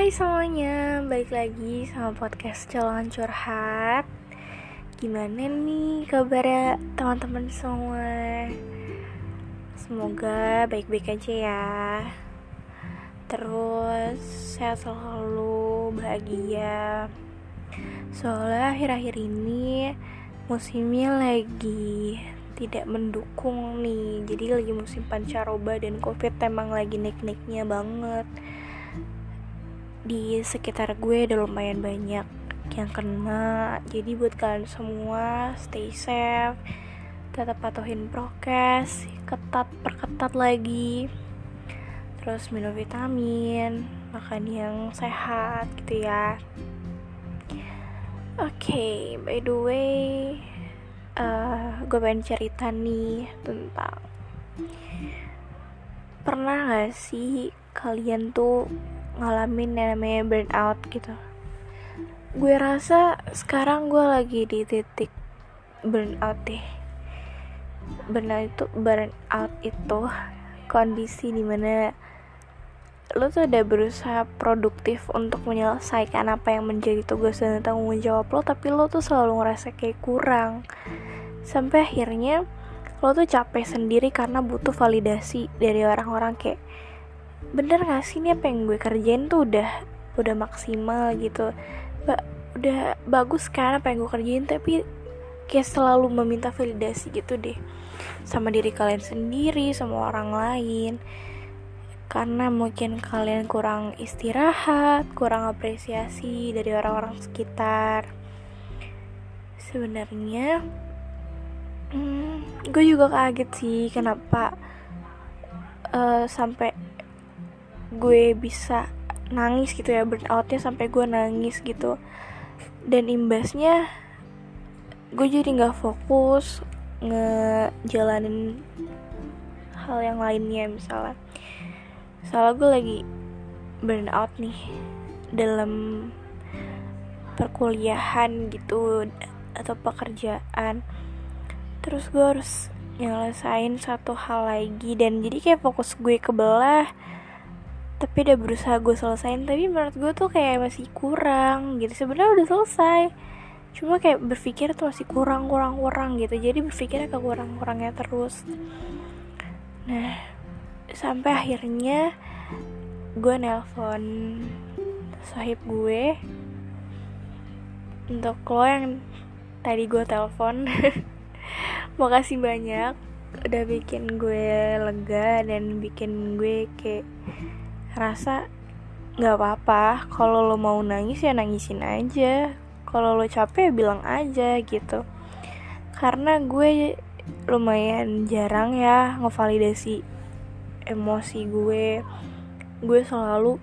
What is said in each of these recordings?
Hai semuanya, balik lagi sama podcast Colongan Curhat. Gimana nih kabarnya teman-teman semua? Semoga baik-baik aja ya. Terus sehat selalu, bahagia. Soalnya akhir-akhir ini musimnya lagi tidak mendukung nih. Jadi lagi musim pancaroba dan covid emang lagi naik-naiknya banget di sekitar gue udah lumayan banyak yang kena. Jadi buat kalian semua stay safe tetap patuhin prokes ketat perketat lagi. Terus minum vitamin makan yang sehat gitu ya. Oke okay, by the way uh, gue pengen cerita nih tentang pernah gak sih kalian tuh ngalamin yang namanya burnout gitu. Gue rasa sekarang gue lagi di titik burnout deh. Burnout itu burnout itu kondisi di mana lo tuh udah berusaha produktif untuk menyelesaikan apa yang menjadi tugas dan tanggung jawab lo tapi lo tuh selalu ngerasa kayak kurang. Sampai akhirnya lo tuh capek sendiri karena butuh validasi dari orang-orang kayak bener gak sih ini apa yang gue kerjain tuh udah udah maksimal gitu? Ba udah bagus kan apa yang gue kerjain tapi kayak selalu meminta validasi gitu deh. Sama diri kalian sendiri sama orang lain. Karena mungkin kalian kurang istirahat kurang apresiasi dari orang-orang sekitar. Sebenarnya hmm, gue juga kaget sih kenapa uh, sampai gue bisa nangis gitu ya burnoutnya sampai gue nangis gitu. Dan imbasnya gue jadi nggak fokus ngejalanin hal yang lainnya misalnya. Soalnya gue lagi burnout nih dalam perkuliahan gitu atau pekerjaan. Terus gue harus nyelesain satu hal lagi dan jadi kayak fokus gue kebelah tapi udah berusaha gue selesain tapi menurut gue tuh kayak masih kurang gitu. Sebenarnya udah selesai. Cuma kayak berpikir tuh masih kurang kurang kurang gitu. Jadi berpikirnya ke kurang kurangnya terus. Nah sampai akhirnya gue nelpon sahib gue untuk lo yang tadi gue telepon makasih banyak. Udah bikin gue lega dan bikin gue kayak rasa nggak apa-apa. Kalau lo mau nangis ya nangisin aja. Kalau lo capek ya bilang aja gitu. Karena gue lumayan jarang ya ngevalidasi emosi gue. Gue selalu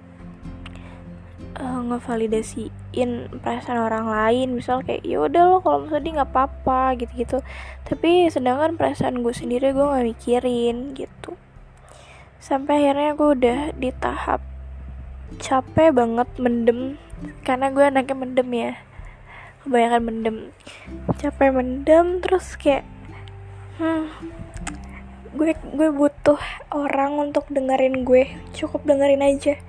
uh, ngevalidasiin perasaan orang lain. Misal kayak ya udah lo kalau sedih nggak apa-apa gitu-gitu. Tapi sedangkan perasaan gue sendiri gue nggak mikirin gitu sampai akhirnya gue udah di tahap capek banget mendem. Karena gue anaknya mendem ya. Kebanyakan mendem. Capek mendem terus kayak hmm, gue gue butuh orang untuk dengerin gue. Cukup dengerin aja.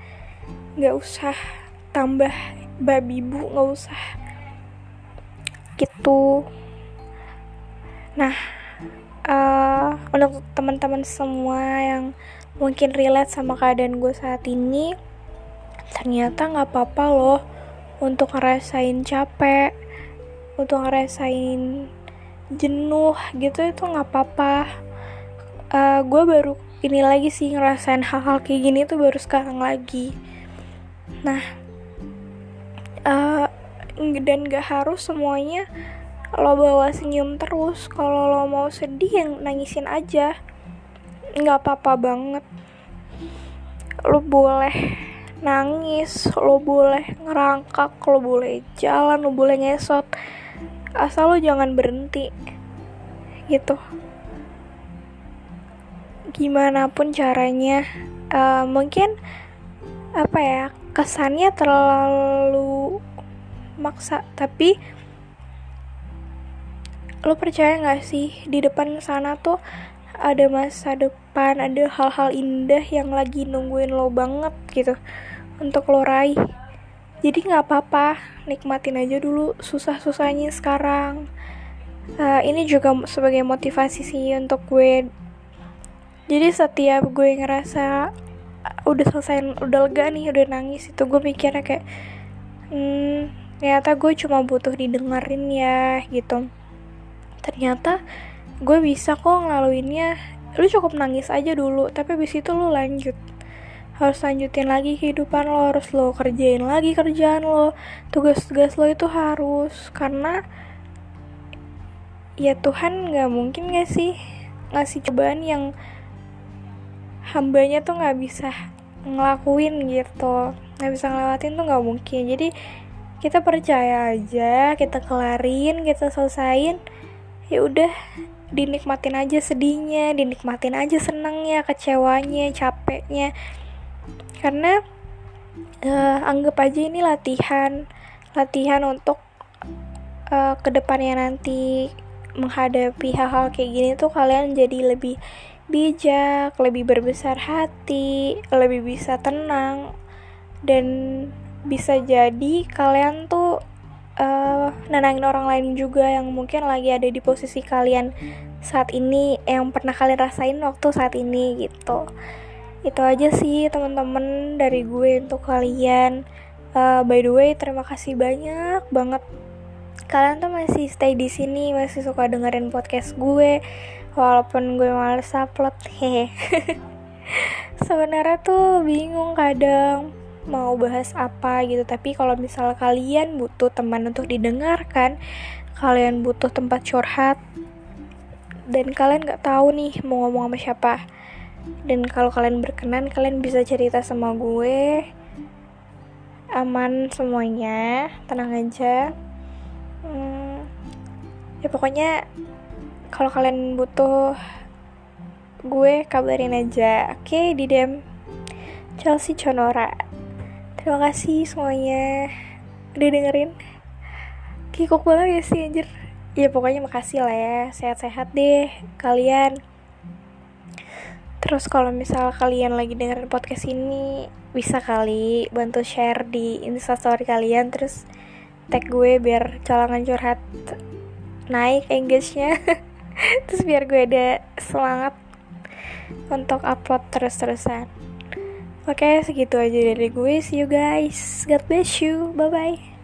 Nggak usah tambah babi bu nggak usah. Gitu. Nah uh, untuk teman-teman semua yang mungkin relate sama keadaan gue saat ini ternyata nggak apa-apa loh untuk ngerasain capek untuk ngerasain jenuh gitu itu nggak apa-apa. Uh, gue baru ini lagi sih ngerasain hal-hal kayak gini tuh baru sekarang lagi. Nah uh, dan gak harus semuanya lo bawa senyum terus. Kalau lo mau sedih yang nangisin aja nggak apa-apa banget. Lo boleh nangis lo boleh ngerangkak lo boleh jalan lo boleh ngesot asal lo jangan berhenti. Gitu. Gimana pun caranya. Uh, mungkin apa ya kesannya terlalu maksa tapi lo percaya nggak sih di depan sana tuh ada masa depan ada hal-hal indah yang lagi nungguin lo banget gitu untuk lo raih. Jadi nggak apa-apa nikmatin aja dulu susah-susahnya sekarang. Uh, ini juga sebagai motivasi sih untuk gue. Jadi setiap gue ngerasa udah selesai udah lega nih udah nangis itu gue mikirnya kayak hmm, ternyata gue cuma butuh didengerin ya gitu. Ternyata gue bisa kok ngelaluinnya. Lu cukup nangis aja dulu tapi abis itu lu lanjut. Harus lanjutin lagi kehidupan lo harus lo kerjain lagi kerjaan lo. Tugas-tugas lo itu harus karena ya Tuhan nggak mungkin gak sih ngasih cobaan yang hambanya tuh nggak bisa ngelakuin gitu. Nggak bisa ngelewatin tuh nggak mungkin. Jadi kita percaya aja kita kelarin kita selesain ya udah dinikmatin aja sedihnya dinikmatin aja senangnya kecewanya capeknya. Karena uh, anggap aja ini latihan latihan untuk uh, ke depannya nanti menghadapi hal-hal kayak gini tuh kalian jadi lebih bijak, lebih berbesar hati, lebih bisa tenang, dan bisa jadi kalian tuh uh, nenangin orang lain juga yang mungkin lagi ada di posisi kalian saat ini, yang pernah kalian rasain waktu saat ini gitu. Itu aja sih teman-teman dari gue untuk kalian. Uh, by the way, terima kasih banyak banget kalian tuh masih stay di sini, masih suka dengerin podcast gue walaupun gue males upload hehe sebenarnya tuh bingung kadang mau bahas apa gitu. Tapi kalau misal kalian butuh teman untuk didengarkan kalian butuh tempat curhat dan kalian nggak tahu nih mau ngomong sama siapa. Dan kalau kalian berkenan kalian bisa cerita sama gue. Aman semuanya tenang aja. Hmm, ya pokoknya kalau kalian butuh gue kabarin aja. Oke okay, di DM Chelsea Conora terima kasih semuanya. Udah dengerin? Kikuk banget ya sih anjir. Ya pokoknya makasih lah ya. Sehat-sehat deh kalian. Terus kalau misal kalian lagi dengerin podcast ini bisa kali bantu share di instastory kalian. Terus tag gue biar calangan curhat naik engage-nya. Terus biar gue ada semangat untuk upload terus-terusan oke segitu aja dari gue. See you guys. God bless you. Bye bye